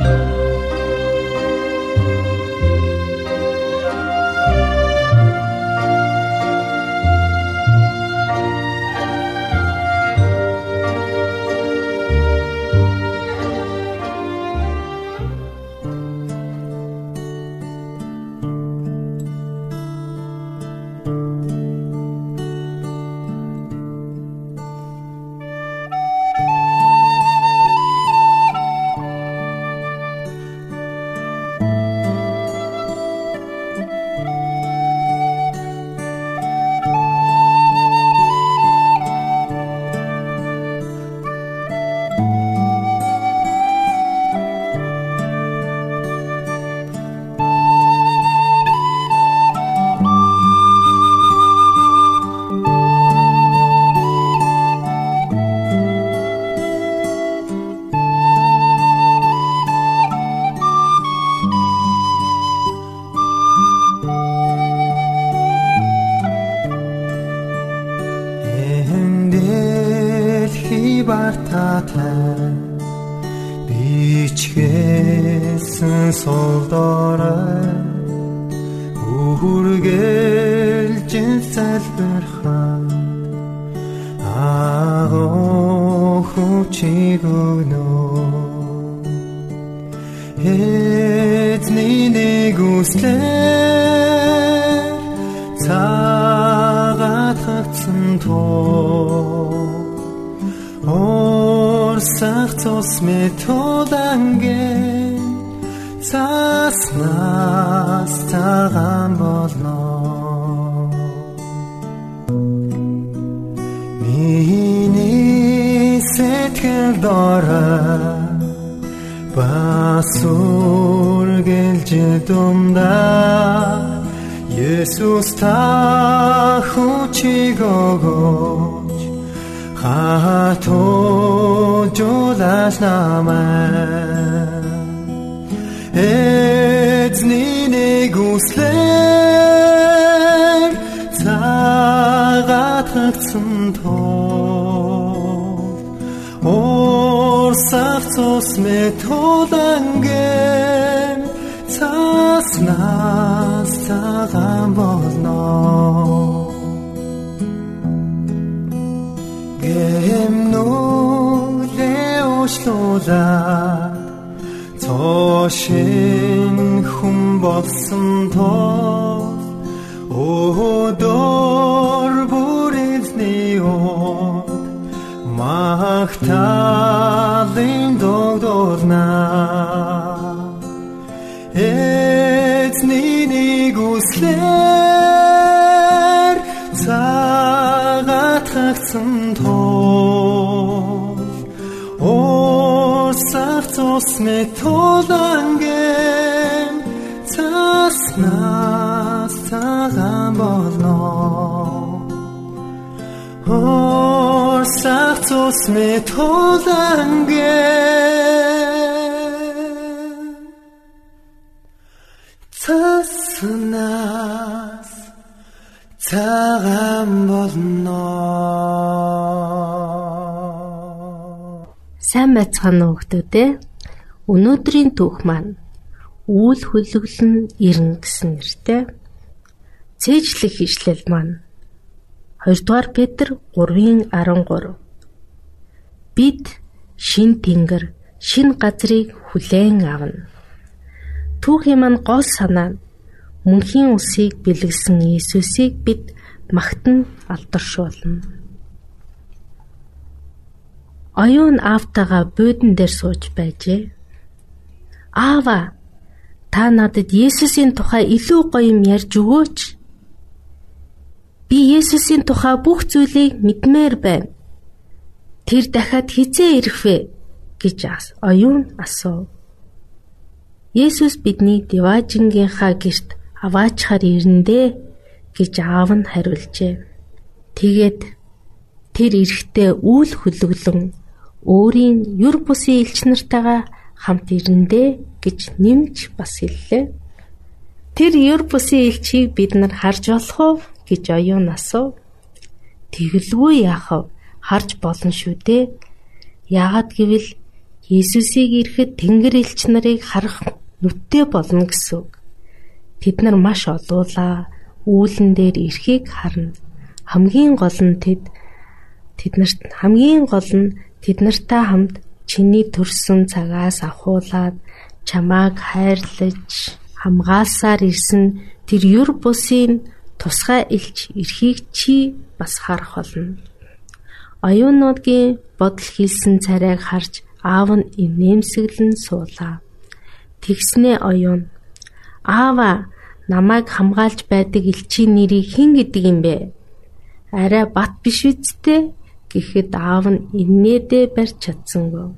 Thank you. Залбирхаа аа хүчиг өгнө эзний нэг үслэр цагаат хагцсан тоо. Орсах цус методангэ цаснаас цагаан болно сэтгэл дорой. Басургэлж дундаа Есүс та хүчиг өгөө хатуулж намаа эзний нэг үслэр цагаат хагцсан тоо орсах цус методангэм цаснаас цагаан болно. Эмнүүлээ уушлуулаа цошин хүм болсон тоо. Өдөр бүрэлзний оо махталын догдорна эзний нэг үслэр цагаат хагцсан тоо. Орсах цус метолангэм цаснаас цагаан болно. Орсах цус метолангэм Байцгаана уу хүмүүдээ. Өнөөдрийн түүх маань үйл хөлөглөн ирнэ гэсэн нэртэй. Цээжлэх ишлэл маань 2 дугаар Петр 3:13. Бид шин тэнгэр, шин газрыг хүлээн авна. Түүхийн маань гол санаа нь мөнхийн усыг бэлгэлсэн Иесусыг бид магтан алдаршуулна. Оюун аавтайгаа буудан дээр сууж байжээ. Аава, та надад Есүсийн тухай илүү гоё юм ярьж өгөөч. Би Есүсийн тухай бүх зүйлийг мэдмээр байна. Тэр дахиад хизээ ирэх вэ гэж оюун асуув. Есүс бидний Диважингийнхаа герт аваачхаар ирнэ гэж аав нь хариулжээ. Тэгээд тэр эрэхтээ үйл хөлөглөн өөрийн юр бусын элч нартайгаа хамт ирнэ гэж нэмж бас хэллээ. Тэр юр бусын элчийг бид нар харж болох уу гэж оюун асуув. Тэгэлгүй яах вэ? харж болно шүү дээ. Яагад гэвэл Есүсийг ирэхэд Тэнгэр элч нарыг харах нүдтэй болно гэсэн үг. Тэд нар маш олуулаа үүлэн дээр эрхийг харна. Хамгийн гол нь тэд тэднэрт хамгийн гол нь тэд нартай хамт чиний төрсөн цагаас ахуулаад чамааг хайрлаж хамгаалсаар ирсэн тэр юр бусын тусгай элч эрхийг чи бас харах болно. Оюунуудын бодол хийсэн царайг харж аав нь инээмсэглэн суулаа. Тэгснээ оюун Аава намайг хамгаалж байдаг элчийн нэрийг хэн гэдэг юм бэ? Арай бат биш үсттэй гэхэд аав нь инээдээ барьж чадсангүй.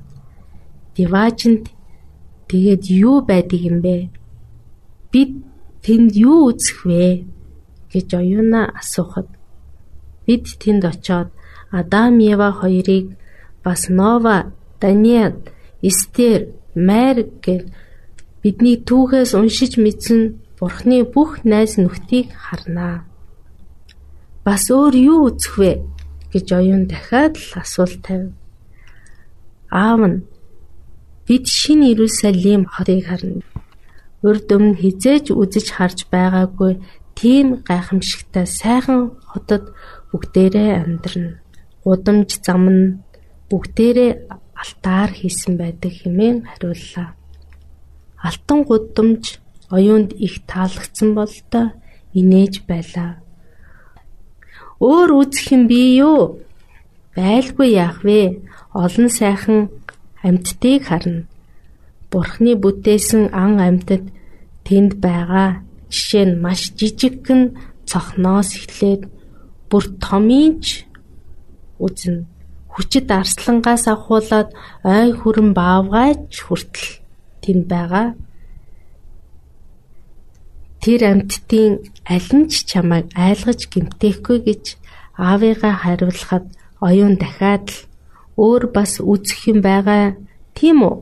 Диважинд тэгээд юу байдаг юм бэ? Бид тэнд юу үзэх вэ? гэж оюунаа асуухад бид тэнд очоод Адам Ева хоёрыг бас Нова, Даниэл, Эстер, Майр гэх бидний түүхээс уншиж мэдсэн Бурхны бүх найз нөхдийг харнаа. Бас өөр юу үзэх вэ гэж оюун дахиад л асуулт тавив. Аав нь бид шинэ Иерусалим хотыг харна. Урд өмнө хизээж үзэж харж байгаагүй тийм гайхамшигтай сайхан хотод бүгдээрээ амьдрна гудамж зам нь бүгдээрээ алтаар хийсэн байдаг хэмээн хариуллаа. Алтан гудамж оюунд их таалагдсан бололтой инээж байлаа. Өөр үзэх юм би юу? Байлгүй яах вэ? Олон сайхан амьтдыг харна. Бурхны бүтээсэн ан амьтад тэнд байгаа. Жишээ нь маш жижигхэн цохноос эхлээд бүр томьёонч үзнэ. Хүчит арслангаас авахуулаад ой хүрэн баавгайч хүртэл тэнд байгаа. Тэр амьтдын аль нь ч чамайг айлгаж гимтээхгүй гэж аавыгаа хариулахад оюун дахиад л өөр бас үзэх юм байгаа тийм үү?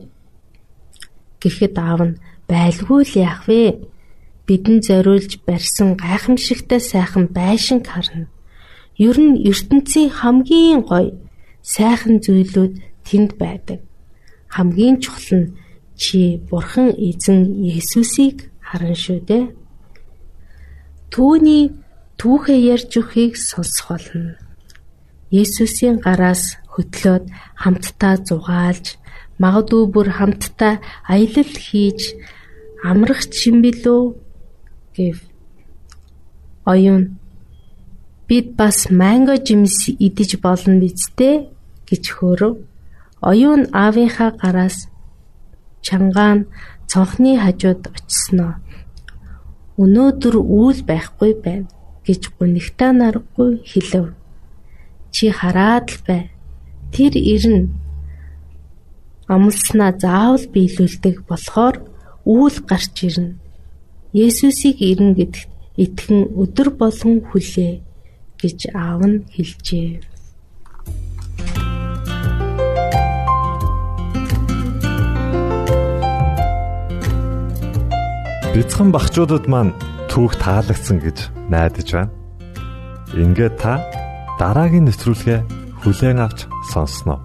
Гэхэд аав нь байлгүй л яах вэ? Бидэн зориулж барьсан гайхамшигтай сайхан байшин харна. Ер нь ертөнцийн хамгийн гоё сайхан зүйлүүд тэнд байдаг. Хамгийн чухал нь чи бурхан эзэн Есүсийг харан шүү дээ. Түүний түүхээ ярьж өгөхийг сонсох болно. Есүсийн гараас хөтлөөд хамтдаа зугаалж, магадгүй бүр хамтдаа аялал хийж амрах чимбэлөө гэв. Оюун бид бас манго жимс идэж болно биз дээ гэж хөөрөв. Оюун аавынхаа гараас чангаан цонхны хажууд очсноо. Өнөөдөр үйл байхгүй байна гэж гунигтай наргүй хэлв. Чи хараад л бай. Тэр ирнэ. Амлснаа заавал биелүүлдэг болохоор үйл гарч ирнэ. Есүсийг ирнэ гэдэгт итгэн өдөр болгон хүлээ гэж аав нь хэлжээ. Бяцхан багчуудад маань түүх таалагдсан гэж найдаж байна. Ингээд та дараагийн нөтрүүлгээ хүлээн авч сонсноо.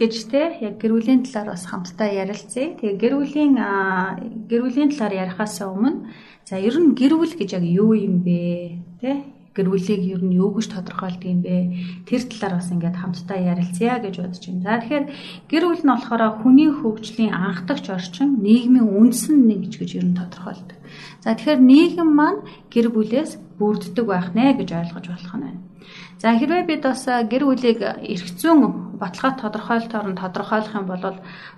Гэж те яг гэр бүлийн талаар бас хамтдаа ярилцъя. Тэгээ гэр бүлийн гэр бүлийн талаар ярихаас өмнө за ер нь гэр бүл гэж яг юу юм бэ? Тэ гэр бүлийг ер нь юу гэж тодорхойлдог юм бэ? Тэр талаар бас ингээд хамтдаа ярилцъя гэж бодож байна. За тэгэхээр гэр бүл нь болохоор хүний хөгжлийн анхдагч орчин, нийгмийн үндсэн нэгж гэж ер нь тодорхойлдог. За тэгэхээр нийгэм маань гэр бүлээс бүрддэг байх нэ гэж ойлгож болох нь байна. За хэрвээ бид бас гэр бүлийг эрх зүйн баталгаа тодорхойлолтоор нь тодорхойлох юм бол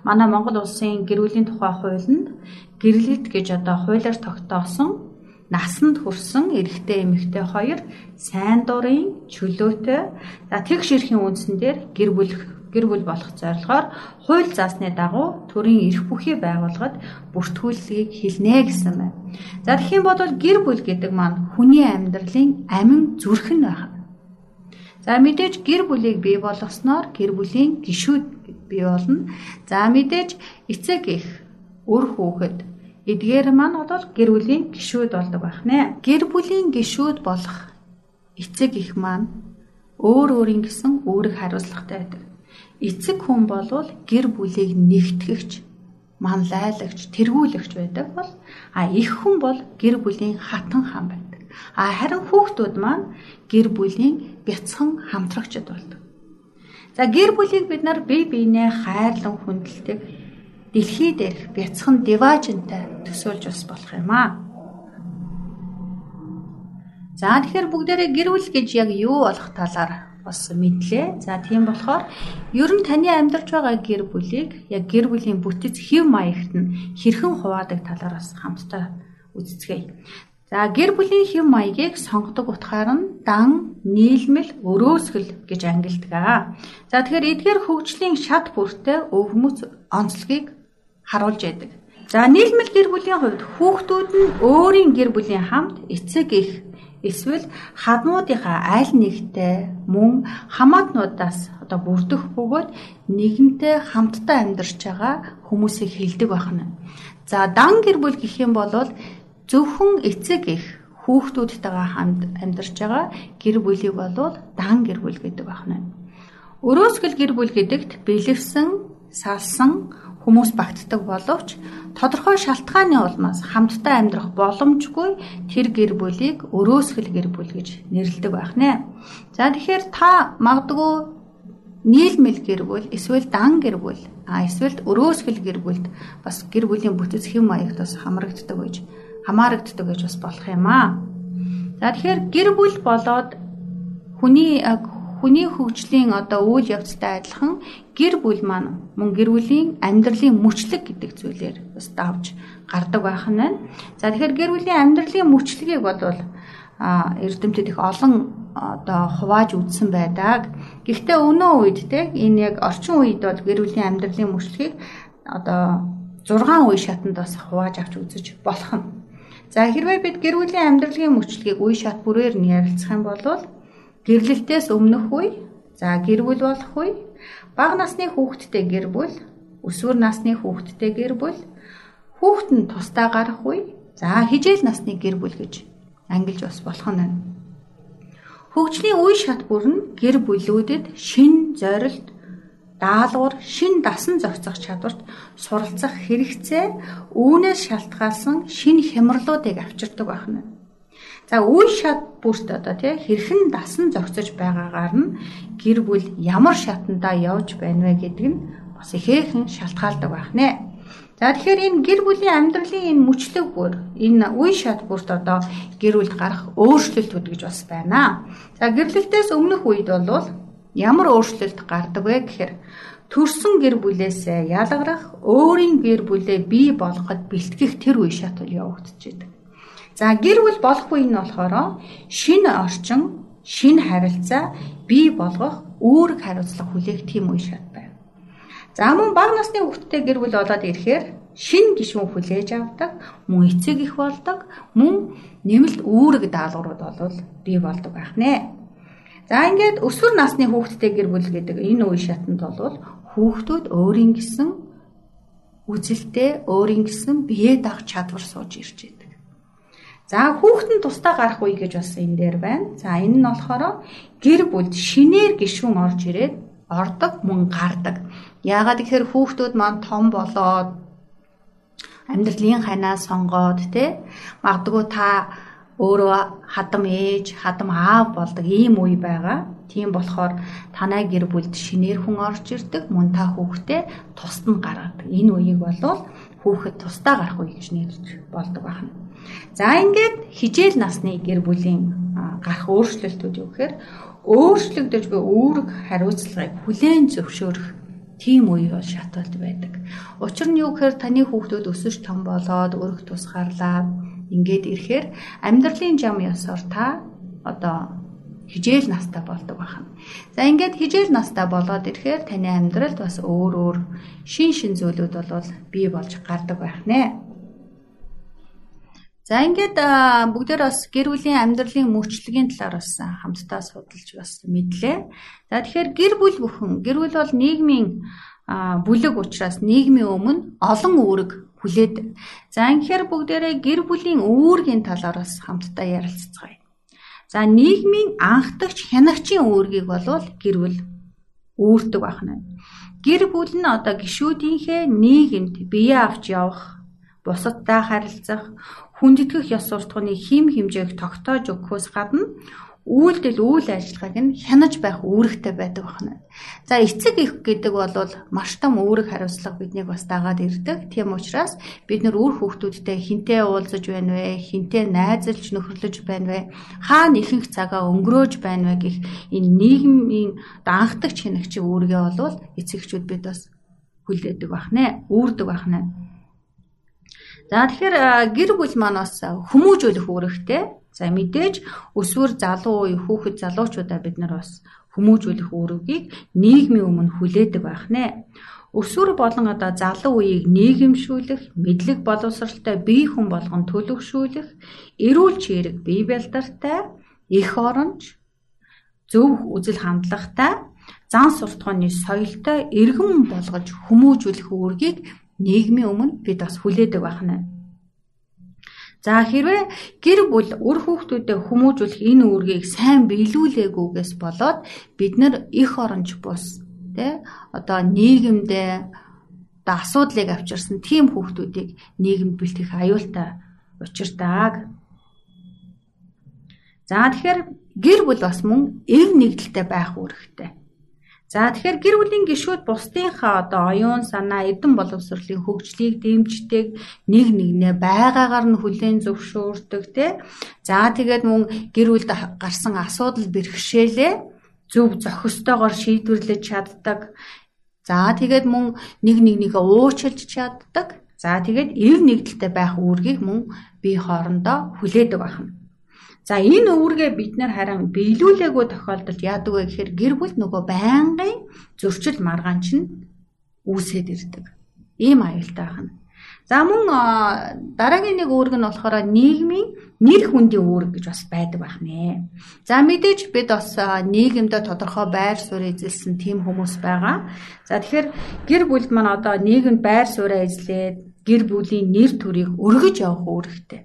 манай Монгол улсын гэр бүлийн тухай хуулинд гэрлэлт гэж одоо хуулиар тогтоосон насанд хүрсэн эрэгтэй эмэгтэй хоёр сайн дурын чөлөөтэй за тэгш эрхийн үндсэн дээр гэр бүл гэр бүл болох зорилгоор хууль заасны дагуу төрийн эрх бүхий байгууллагад бүртгүүлгийг хэлнэ гэсэн байна. За тэгэх юм бол гэр бүл гэдэг маань хүний амьдралын амин зүрх нь байна За мэдээж гэр бүлийг бий болгосноор гэр бүлийн гишүүд бий болно. За мэдээж эцэг их өр хүүхэд эдгээр маань бол гэр бүлийн гишүүд болдог байх нэ. Гэр бүлийн гишүүд болох эцэг их маань өөр өөрийн гэсэн үүрэг хариуцлагатай байдаг. Эцэг хүн болвол гэр бүлийг нэгтгэгч, манлайлагч, тэргүүлэгч байдаг бол а их хүн бол гэр бүлийн хатан хаан байдаг. А харин хүүхдүүд маань гэр бүлийн бяцхан хамтрагчд болдог. За гэр бүлийг бид нар бие биенээ хайрлан хүндэлдэг дэлхий дээрх бяцхан диважнтай төсөөлж бас болох юм аа. За тэгэхээр бүгдээрээ гэр бүл гэж яг юу болох талаар бас мэдлээ. За тийм болохоор ер нь таны амьдарч байгаа гэр бүлийг яг гэр бүлийн бүтэц хэв маягт нь хэрхэн хуваадаг талаар бас хамтдаа үздэцгээе. За гэр бүлийн хэм маягийг сонгодог утгаар нь дан, нийлмэл, өрөөсгөл гэж ангилдаг. За тэгэхээр эдгээр хөгжлийн шат бүртээ өвгмөц онцлогийг харуулж яадаг. За нийлмэл гэр бүлийн хувьд хүүхдүүд нь өөрийн гэр бүлийн хамт эцэг их эсвэл хаднуудынхаа аль нэгтэй мөн хамаатнуудаас одоо бүрдэх бөгөөд нэгэнтэй хамтдаа амьдарч байгаа хүмүүсийг хилдэг байна. За дан гэр бүл гэх юм бол зөвхөн эцэг их хүүхдүүдтэйгээ хамт амьдарч байгаа гэр бүлийг болвол дан гэр бүл гэдэг байна. Өрөөсгөл гэр бүл гэдэгт бэлэвсэн, салсан хүмүүс багтдаг боловч тодорхой шалтгааны улмаас хамтдаа амьдрах боломжгүй тэр гэр бүлийг өрөөсгөл гэр бүл гэж нэрлэдэг байх нэ. За тэгэхээр та магадгүй нийлмэл гэр бүл эсвэл дан гэр бүл а эсвэл өрөөсгөл гэр бүлд бас гэр бүлийн бүтэц хэм маягт бас хамрагддаг гэж хамаарагддаг гэж бас болох юм аа. За тэгэхээр гэр бүл болоод хүний хүний хөгжлийн одоо үйл явцтай адилхан гэр бүл маань мөн гэр бүлийн амьдралын мөчлөг гэдэг зүйлээр бас давж гардаг байх нь байна. За тэгэхээр гэр бүлийн амьдралын мөчлөгийг бодвол эрдэмтэд их олон одоо хувааж үзсэн байдаг. Гэхдээ өнөө үед те энэ яг орчин үед бол гэр бүлийн амьдралын мөчлөгийг одоо 6 үе шатанд бас хувааж авч үзэж болох нь. За хэрвээ бид гэр бүлийн амьдралын мөчлөгийг үе шат бүрээр нь ярилцах юм бол гэрлэлтээс өмнөх үе, за гэр бүл болох үе, бага насны хүүхэдтэй гэр бүл, өсвөр насны хүүхэдтэй гэр бүл, хүүхэд нь тусдаа гарах үе, за хижээл насны гэр бүл гэж ангилж бас болох нь байна. Хөгжлийн үе шат бүр нь гэр бүлүүдэд шин зорилт даалгавар шин дасан зохицох чадварт суралцах хэрэгцээ үүнээс шалтгаалсан шин хямралуудыг авчирдаг байна. За үе шат бүрт одоо тий хэрхэн дасан зохицож байгаагаар нь гэр бүл ямар шатандаа явж байна вэ гэдэг нь бас ихээхэн шалтгаалдаг байна. За тэгэхээр энэ гэр бүлийн амьдралын энэ мөчлөг бүр энэ үе шат бүрт одоо гэр бүлд гарах өөрчлөлтүүд гэж бас байна. За гэрлэлтээс өмнөх үед бол ямар өөрчлөлт гардаг вэ гэхээр төрсэн гэр бүлээсээ ялгарах, өөрийн гэр бүлээ бий болгоход бэлтгэх тэр үе шатвал явагдчихэдэг. За гэр бүл болох үе нь болохоор шинэ орчин, шинэ харилцаа бий болгох үүрэг хариуцлага хүлээх тийм үе шат байна. За мөн бага насны хүүхдтэй гэр бүл болоод ирэхээр шин гишүүн хүлээж авдаг, мөн эцэг их болдог, мөн нэмэлт үүрэг даалгаврууд болвол бий болдог байх нэ. За ингээд өсвөр насны хүүхдтэй гэр бүл гэдэг энэ үе шатанд бол хүүхдүүд өөрийн гэсэн үзэлтэй, өөрийн гэсэн бие даах чадвар сууж ирж байдаг. За хүүхэд нь тусдаа гарах үе гэж бас энэ дээр байна. За энэ нь болохоор гэр бүлд шинээр гишүүн орж ирээд ордог, мөн гардаг. Яагаад гэхээр хүүхдүүд маань том болоод амьдралын ханаа сонгоод тий магадгүй та өөрөө хадам ээж, хадам аав болдог ийм үе байгаа. Тийм болохоор танай гэр бүлд шинээр хүн орж ирдэг, мөн та хүүхдээ тусад нь гаргадаг. Энэ үеийг болвол хүүхэд тусдаа гарах үе гэж нэрлэж болдог байна. За ингээд хижээл насны гэр бүлийн гарах өөрчлөлтүүд юу гэхээр өөрчлөгдөж буй үүрэг хариуцлагыг хүлээн зөвшөөрөх тийм үе бол шаталт байдаг. Учир нь юу гэхээр таны хүүхдүүд өсөж том болоод өрх тусгаарлаа ингээд ирэхээр амьдралын зам ёсоор та одоо хижээл настай болдог байна. За ингээд хижээл настай болоод ирэхээр таны амьдралд бас өөр өөр шин шин зүйлүүд бол бий болж гардаг байх нэ. За ингээд бүгдээр бас гэр бүлийн амьдралын мөчлөгийн талаар бас хамтдаа судалж бас мэдлээ. За тэгэхээр гэр бүл бүхэн гэр бүл бол нийгмийн бүлэг учраас нийгмийн өмнө олон үүрэг хүлээд. За ингээд бүгдээрээ гэр бүлийн үүргийн талаар бас хамтдаа ярилццгаая. За нийгмийн анхдагч хянагчийн үүргийг болвол гэр бүл үүрдэг байна. Гэр бүл нь одоо гişүүдийнхээ нийгэмд бие авч явах, бусадтай харилцах, хүндэтгэх ёс суртахууны хим хэмжээг тогтоож өгөхөөс гадна үйлдэл үйл ажиллагааг нь хянаж байх үүрэгтэй байдаг байна. За эцэг их гэдэг бол маш том үүрэг хариуцлага биднийг бас дагаад ирдэг. Тийм учраас бид нар үр хүүхдүүдтэй хинтээ уулзаж байна вэ? Хинтээ найзалж нөхөрлөж байна вэ? Хаана ихэнх цагаа өнгөрөөж байна вэ гэх энэ нийгмийн данхдагч хянагчийн үүргээ бол эцэгчүүд бид бас хүлээдэг байна. Үүрдэг байна. За тэгэхээр гэр бүл маань бас хүмүүжүүлэх үүрэгтэй. За мэдээж өсвөр залуу үе хүүхэд залуучуудаа бид нар бас хүмүүжүүлэх үүргийг нийгмийн өмнө хүлээдэг байх нэ. Өсвөр болон одоо залуу үеийг нийгэмшүүлэх, мэдлэг боловсралтай бие хүн болгон төлөвшүүлэх, эрүүл чирэг бие бэлдартай, их оронч, зөв үзэл хандлагатай, зан суртахууны соёлтой эргэн болгож хүмүүжүүлэх үүргийг нийгмийн өмнө бид бас хүлээдэг байна. За хэрвээ гэр бүл үр хүүхдүүдэд хүмүүжүүлэх энэ үүргийг сайн биелүүлээгүйгээс болоод бид нар их оронч бус тэ одоо нийгэмдээ одоо асуудлыг авчирсан тийм хүүхдүүдийг нийгэмд бэлтгэх аюултай учиртааг. За тэгэхээр гэр бүл бас мөн эв нэгдэлтэй байх үүрэгтэй. За тэгэхээр гэр бүлийн гишүүд бусдынхаа одоо оюун санаа, эрдэм боловсролын хөгжлийг дэмждэг, нэг нэгнээ байгаагаар нь хүлээн зөвшөөрдөг тий. За тэгээд мөн гэр бүлд гарсан асуудал бэрхшээлээ зөв зохистойгоор шийдвэрлэж чаддаг. За тэгээд мөн нэг нэгнийгээ уучлж чаддаг. За тэгээд эв нэгдэлтэй байх үүргийг мөн бие хоорондоо хүлээдэг байна. За энэ үүргээ бид нар харин биелүүлээгүй тохиолдолд яадаг вэ гэхээр гэр бүл нөгөө байнгын зөрчил маргаан чинь үүсээд ирдэг. Ийм аюултай байна. За мөн дараагийн нэг үүрэг нь болохоор нийгмийн нэр хүндийн үүрэг гэж бас байдаг байх нэ. За мэдээж бид бас нийгэмдээ тодорхой байр суурь эзэлсэн тийм хүмүүс байгаа. За тэгэхээр гэр бүлд маань одоо нийгэмд байр сууриа эзлээд гэр бүлийн нэр төрийг өргөж явах үүрэгтэй.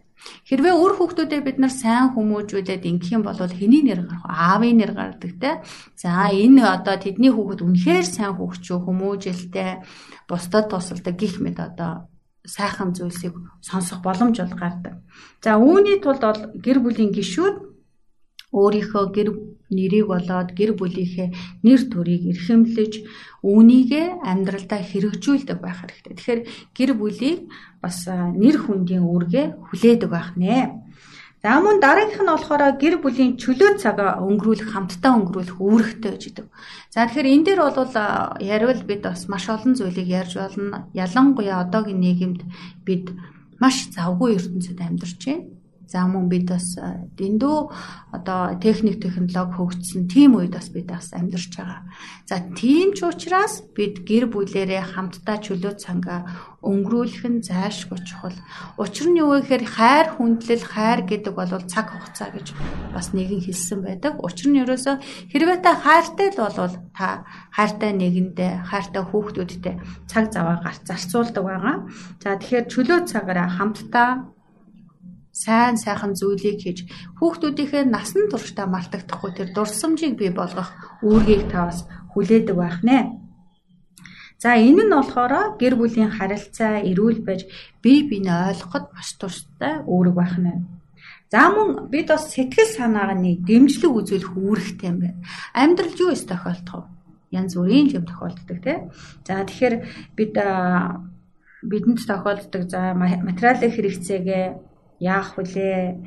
Хэрвээ үр хүүхдүүдэд бид нар сайн хүмүүжүүлээд ингэх юм бол хэний нэр гарах вэ? Аавын нэр гардаг те. За энэ одоо тэдний хүүхэд үнэхээр сайн хүүхчүү хүмүүжэлтэй бусдад тусалдаг гих мэд одоо сайхан зүйлсийг сонсох боломж бол гардаг. За үүний тулд бол гэр бүлийн гишүүд өөрийнхөө гэр нэрийг болоод гэр бүлийнхээ нэр төрийг эрхэмлэж үүнийгээ амьдралдаа хэрэгжүүлдэг байх хэрэгтэй. Тэгэхээр гэр бүлийг бас нэр хүндийн үүргээ хүлээдэг байх нэ. За мөн дараагийнх нь болохоор гэр бүлийн чөлөө цагаа өнгөрүүлэх хамтдаа өнгөрүүлэх үүрэгтэй гэж идэв. За тэгэхээр энэ дээр бол яривал бид бас маш олон зүйлийг ярьж болно. Ялангуяа одоогийн нийгэмд бид маш завгүй ертөнцид амьдарч байна. За мөн бид бас дэндүү одоо техник технологи хөгжсөн тийм үед бас бид бас амьдарч байгаа. За тийм ч учраас бид гэр бүлэрээ хамтдаа чөлөө цангаа өнгөрүүлэх нь зайлшгүй чухал. Учир нь юу вэ гэхээр хайр хүндлэл хайр гэдэг бол цаг хугацаа гэж бас нэгэн хэлсэн байдаг. Учир нь ерөөсө хэрвээ та хайртай л бол та хайртай нэгэндээ хайртай хүүхдүүдтэй цаг заваа гарц зарцуулдаг байгаа. За тэгэхээр чөлөө цагаараа хамтдаа сайн сайхан зүйлийг хийж хүүхдүүдийнхээ насан туршдаа мартагдахгүй тэр дурсамжийг бий болгох үүргийг та бас хүлээдэг байх нэ. За энэ нь болохоор гэр бүлийн харилцаа эрүүл байж бие биенээ ойлгоход маш турштай үүрэг байх нь. За мөн бид бас сэтгэл санааны дэмжлэг үзүүлэх үүрэгтэй юм байна. Амьдралд юу өс тохиолдох вэ? Янз бүрийн юм тохиолддог тийм. За тэгэхээр бид бидэнд тохиолддог за материалын хэрэгцээгээ яах вүлээ?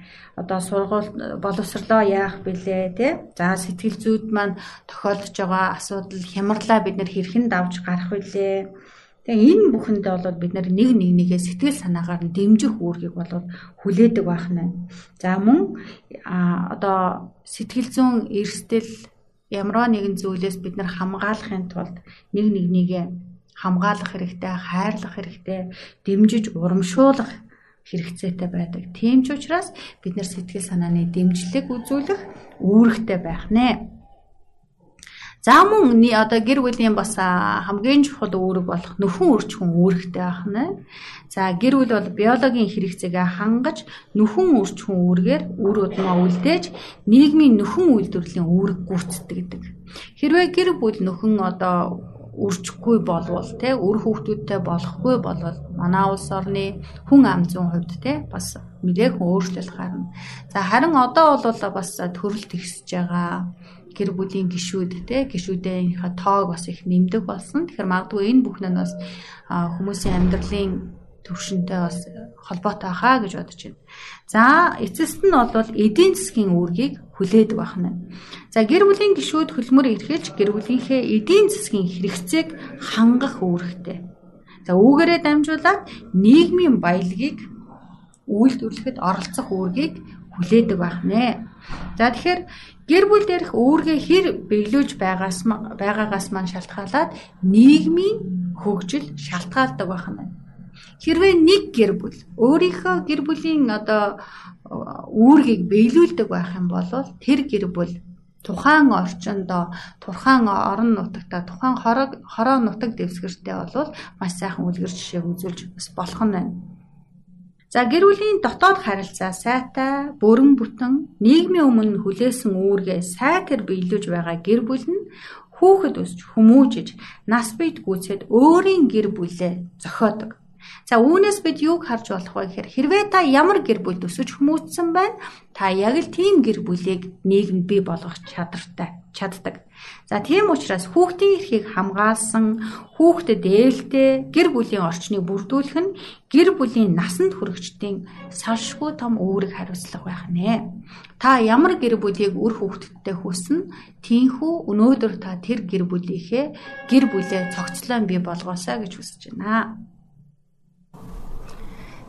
Одоо сургууль боловсрлоо яах вүлээ тий за сэтгэл зүйд маань тохиолдож байгаа асуудал хямрлаа бид нэр хэрхэн давж гарах вүлээ? Тэгээ энэ бүхэндээ бол бид нэг нэг нэгээ сэтгэл санаагаар нь дэмжих үүргийг бол хүлээдэг байх нь за мөн одоо сэтгэл зүйн эрсдэл ямар нэгэн зүйлээс бид нар хамгаалахын тулд нэг нэг нэгээ хамгаалах хэрэгтэй хайрлах хэрэгтэй дэмжиж урамшуулах хэрэгцээтэй байдаг. Тийм ч учраас бид нар сэтгэл санааны дэмжлэг үзүүлэх үүрэгтэй байх нэ. За мөн одоо гэр бүлийн бас хамгийн чухал үүрэг болох нөхөн үрчхэн үүрэгтэй байх нэ. За гэр бүл бол биологийн хэрэгцээгээ хангаж нөхөн үрчхэн үүргээр үр удмаа үлдээж нийгмийн нөхөн үйлдвэрлэлийн үүрэг гүйцэтгэдэг гэдэг. Хэрвээ гэр бүл нөхөн одоо үржихгүй болвол те үр хүүхдүүдтэй болохгүй болвол манай улс орны хүн ам зүйн хувьд те бас нэлээхэн өөрчлөлт гарна. За харин одоо бол бас төрөл тэгсэж байгаа гэр бүлийн гишүүд те гишүүдийнхээ тоог бас их нэмдэг болсон. Тэгэхээр магадгүй энэ бүхэн нь бас хүмүүсийн амьдралын төвшөнтэй бас холбоотой хаа гэж бодож байна. За эцэст нь бол эдийн засгийн үүргийг хүлээдэг байна. За гэр бүлийн гишүүд хөлмөр эрхэлж гэр бүлийнхээ эдийн засгийн хэрэгцээг хангах үүрэгтэй. За үүгээрээ дамжуулаад нийгмийн баялагийг үйлдвэрлэхэд оролцох үүргийг хүлээдэг байна. За тэгэхээр гэр бүл дээрх үүргээ хэр биелүүлж байгаас байгаагаас маань шалтгаалаад нийгмийн хөгжил шалтгаалдаг байна. Хэрвээ нэг гэр бүл өөрийнхөө гэр бүлийн одоо үүргийг биелүүлдэг байх юм бол тэр гэр бүл тухайн орчиндоо тухайн орон нутагта тухайн хорог хороо нутаг дэвсгэртэй бол маш сайхан үлгэр жишээг үзүүлж бас болох нь байна. За гэр бүлийн дотоод харилцаа сайтай, бүрэн бүтэн, нийгмийн өмнө хүлээсэн үүргээ сайтар биелүүлж байгаа гэр бүл нь хүүхэд өсч хүмүүжиж, нас бийд гүйцэд өөрийн гэр бүлээ зохиодог. За үүнээс бид юуг харж болох вэ гэхээр хэрвээ та ямар гэр бүл төсөж хүмүүжсэн байна та яг л тийм гэр бүлийг нийгэмд бий болгох чадвартай чаддаг. За тийм учраас хүүхдийн эрхийг хамгаалсан хүүхдэд ээлтэй гэр бүлийн орчныг бүрдүүлэх нь гэр бүлийн насанд хүрэгчдийн салшгүй том үүрэг хариуцлага байх нэ. Та ямар гэр бүлийг үр хүүхдтэй хүснэ тийхүү өнөөдөр та тэр гэр бүлийнхээ гэр бүлээ цогцлон бий болгоосаа гэж хүсэж байна.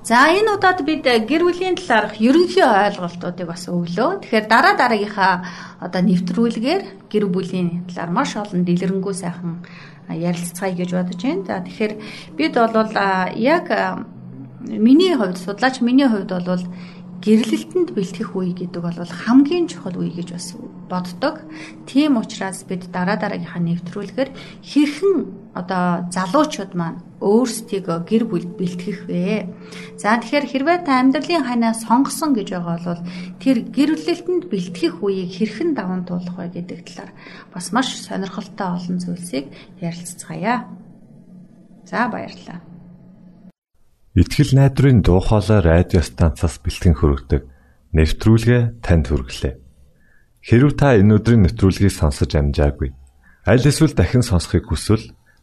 За энэ удаад бид гэр бүлийн талаарх ерөнхий ойлголтуудыг бас өглөө. Тэгэхээр дараа дараагийнхаа одоо нэвтрүүлгээр гэр бүлийн талаар маш олон дэлгэрэнгүй сайхан ярилцгаая гэж бодож байна. За тэгэхээр бид бол яг миний хувьд судлаач миний хувьд бол гэрлэлтэнд бэлтгэх үе гэдэг бол хамгийн чухал үе гэж бас боддог. Тийм учраас бид дараа дараагийнхаа нэвтрүүлгээр хэрхэн одоо залуучууд маань өөрсдийгөө гэр бүл бэлтгэх вэ? За тэгэхээр хэрвээ та амьдралын ханаа сонгосон гэж байгаа бол тэр гэрлэлтэнд бэлтгэх үеийг хэрхэн даван туулах вэ гэдэг талаар бас маш сонирхолтой олон зүйлсийг ярилцгаая. За баярлалаа. Итгэл найдрын дуу хоолой радио станцаас бэлтгэн хөрөгдөг нэвтрүүлгээ танд хүргэлээ. Хэрв та энэ өдрийн нэвтрүүлгийг сонсож амжаагүй аль эсвэл дахин сонсохыг хүсвэл